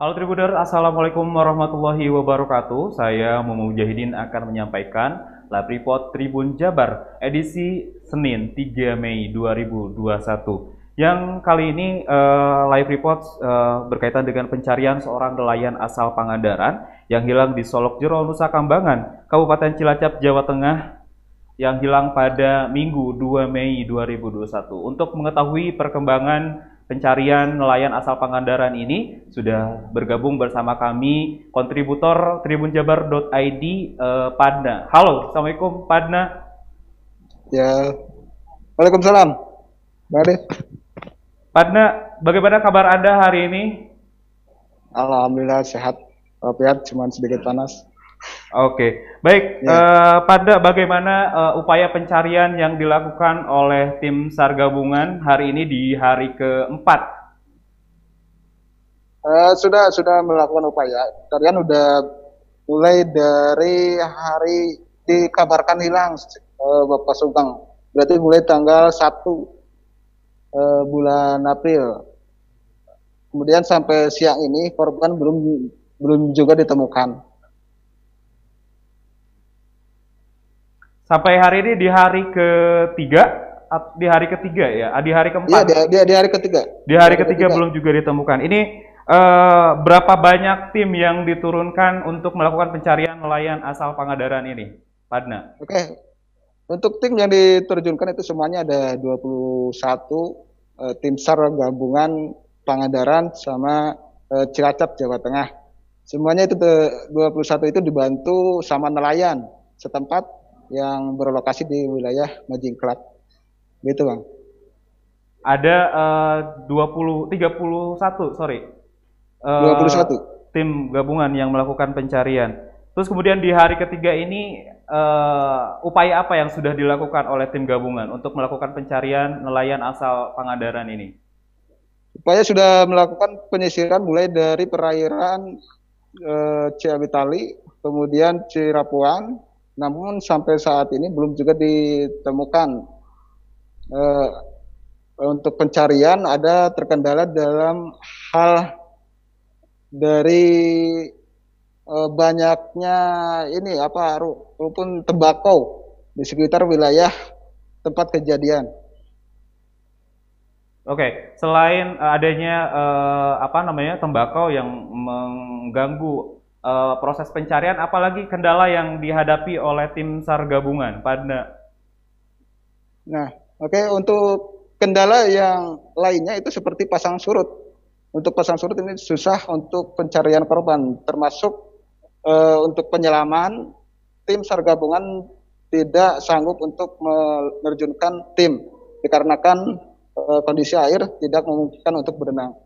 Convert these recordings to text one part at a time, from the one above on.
Halo Tribuder, Assalamualaikum warahmatullahi wabarakatuh. Saya Muhammad Mujahidin akan menyampaikan live report Tribun Jabar edisi Senin 3 Mei 2021. Yang kali ini uh, live report uh, berkaitan dengan pencarian seorang nelayan asal Pangandaran yang hilang di Solok Jero, Nusa Kambangan, Kabupaten Cilacap, Jawa Tengah yang hilang pada Minggu 2 Mei 2021. Untuk mengetahui perkembangan pencarian nelayan asal Pangandaran ini sudah bergabung bersama kami kontributor tribunjabar.id eh, Padna. Halo, Assalamualaikum Padna. Ya, Waalaikumsalam. Baik. Padna, bagaimana kabar Anda hari ini? Alhamdulillah sehat. Walafiat, cuma sedikit panas. Oke, baik. Ya. Uh, pada bagaimana uh, upaya pencarian yang dilakukan oleh tim SAR gabungan hari ini di hari keempat? Uh, sudah sudah melakukan upaya. Pencarian sudah mulai dari hari dikabarkan hilang uh, Bapak Sugeng. Berarti mulai tanggal 1 uh, bulan April. Kemudian sampai siang ini korban belum belum juga ditemukan. Sampai hari ini di hari ketiga, di hari ketiga ya, di hari keempat. Iya, di, di, hari ketiga. Di hari, ketiga, ketiga belum juga ditemukan. Ini uh, berapa banyak tim yang diturunkan untuk melakukan pencarian nelayan asal Pangandaran ini, Padna? Oke. Okay. Untuk tim yang diterjunkan itu semuanya ada 21 uh, eh, tim SAR gabungan Pangandaran sama uh, Cilacap Jawa Tengah. Semuanya itu 21 itu dibantu sama nelayan setempat yang berlokasi di wilayah Majingklat. Gitu, Bang. Ada uh, 20 31, sorry. Uh, eh, 21 tim gabungan yang melakukan pencarian. Terus kemudian di hari ketiga ini uh, upaya apa yang sudah dilakukan oleh tim gabungan untuk melakukan pencarian nelayan asal Pangandaran ini? Upaya sudah melakukan penyisiran mulai dari perairan uh, Ciabitali, kemudian Cirapuan, namun sampai saat ini belum juga ditemukan. Uh, untuk pencarian ada terkendala dalam hal dari uh, banyaknya ini apa rupun tembakau di sekitar wilayah tempat kejadian. Oke, selain adanya uh, apa namanya tembakau yang mengganggu uh, proses pencarian, apalagi kendala yang dihadapi oleh tim SAR gabungan pada. Nah, oke okay, untuk kendala yang lainnya itu seperti pasang surut. Untuk pasang surut ini susah untuk pencarian korban, termasuk uh, untuk penyelaman tim SAR gabungan tidak sanggup untuk menerjunkan tim dikarenakan uh, kondisi air tidak memungkinkan untuk berenang.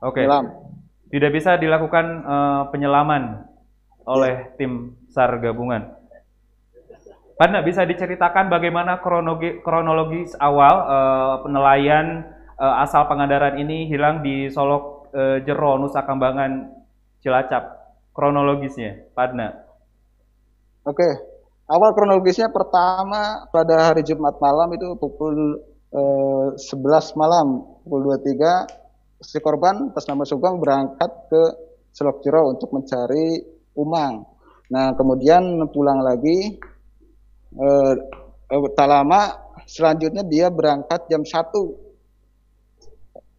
Oke. Okay tidak bisa dilakukan uh, penyelaman oleh ya. tim SAR gabungan. Pak bisa diceritakan bagaimana kronologi, kronologis awal uh, penelayan uh, asal Pangandaran ini hilang di Solok uh, Jero, Nusa Kambangan, Cilacap. Kronologisnya, Pak Oke, awal kronologisnya pertama pada hari Jumat malam itu pukul uh, 11 malam, pukul 23 si korban atas nama Sugeng berangkat ke Selok Jero untuk mencari umang. Nah, kemudian pulang lagi eh, eh, tak lama selanjutnya dia berangkat jam 1.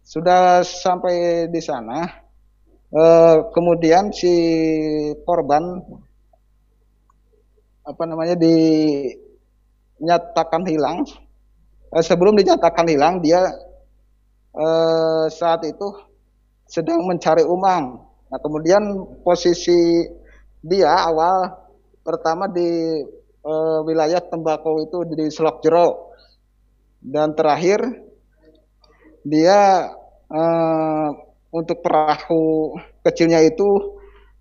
Sudah sampai di sana eh, kemudian si korban apa namanya dinyatakan hilang. Eh, sebelum dinyatakan hilang dia eh, saat itu sedang mencari umang. Nah, kemudian posisi dia awal pertama di eh, wilayah tembakau itu di Selok Jero dan terakhir dia eh, untuk perahu kecilnya itu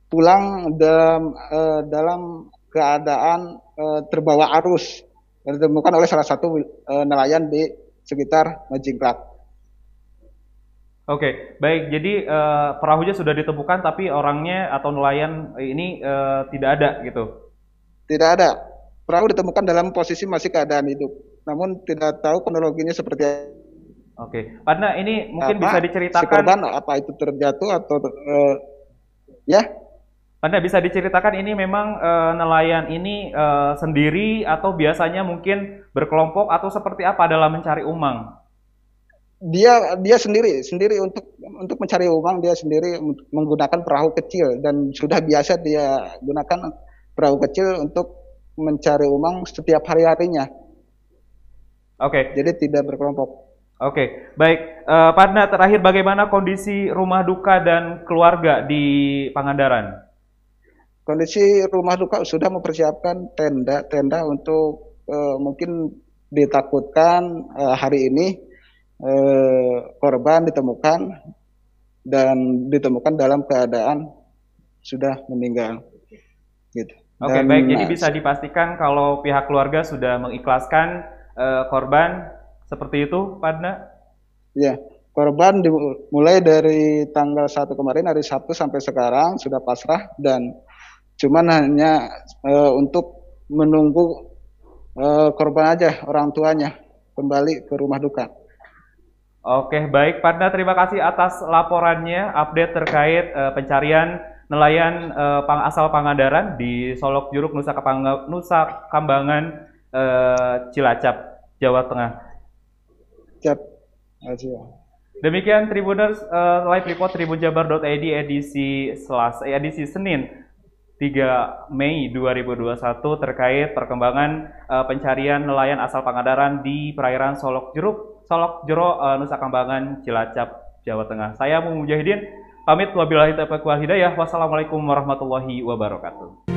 pulang dalam eh, dalam keadaan eh, terbawa arus dan ditemukan oleh salah satu eh, nelayan di sekitar Majingkrak. Oke, baik. Jadi uh, perahunya sudah ditemukan, tapi orangnya atau nelayan ini uh, tidak ada gitu. Tidak ada. Perahu ditemukan dalam posisi masih keadaan hidup, namun tidak tahu kronologinya seperti Oke, Padna ini mungkin apa, bisa si diceritakan korban apa itu terjatuh atau eh, ya Anda bisa diceritakan ini memang eh, nelayan ini eh, sendiri atau biasanya mungkin berkelompok atau seperti apa dalam mencari umang? Dia dia sendiri sendiri untuk untuk mencari uang dia sendiri menggunakan perahu kecil. Dan sudah biasa dia gunakan perahu kecil untuk mencari uang setiap hari harinya. Oke, jadi tidak berkelompok. Oke, baik. Eh, Padna terakhir bagaimana kondisi rumah duka dan keluarga di Pangandaran? kondisi rumah duka sudah mempersiapkan tenda tenda untuk eh, mungkin ditakutkan eh, hari ini eh, korban ditemukan dan ditemukan dalam keadaan sudah meninggal gitu Oke, Dan, baik. Jadi nah, bisa dipastikan kalau pihak keluarga sudah mengikhlaskan eh, korban seperti itu, Padna? Ya, korban dimulai dari tanggal 1 kemarin hari Sabtu sampai sekarang sudah pasrah dan cuman hanya eh, untuk menunggu eh, korban aja orang tuanya kembali ke rumah duka. Oke, baik. Padna, terima kasih atas laporannya, update terkait eh, pencarian nelayan pang asal Pangandaran di Solok Juruk, Nusa, Kapang- Nusa Kambangan, eh, Cilacap, Jawa Tengah. Demikian Tribuners eh, live report tribunjabar.id edisi Selasa eh, edisi Senin 3 Mei 2021 terkait perkembangan eh, pencarian nelayan asal Pangandaran di perairan Solok Jeruk, Solok Jero, eh, Nusa Kambangan, Cilacap, Jawa Tengah. Saya Mujahidin pamit wabillahi taufiq wal hidayah. Wassalamualaikum warahmatullahi wabarakatuh.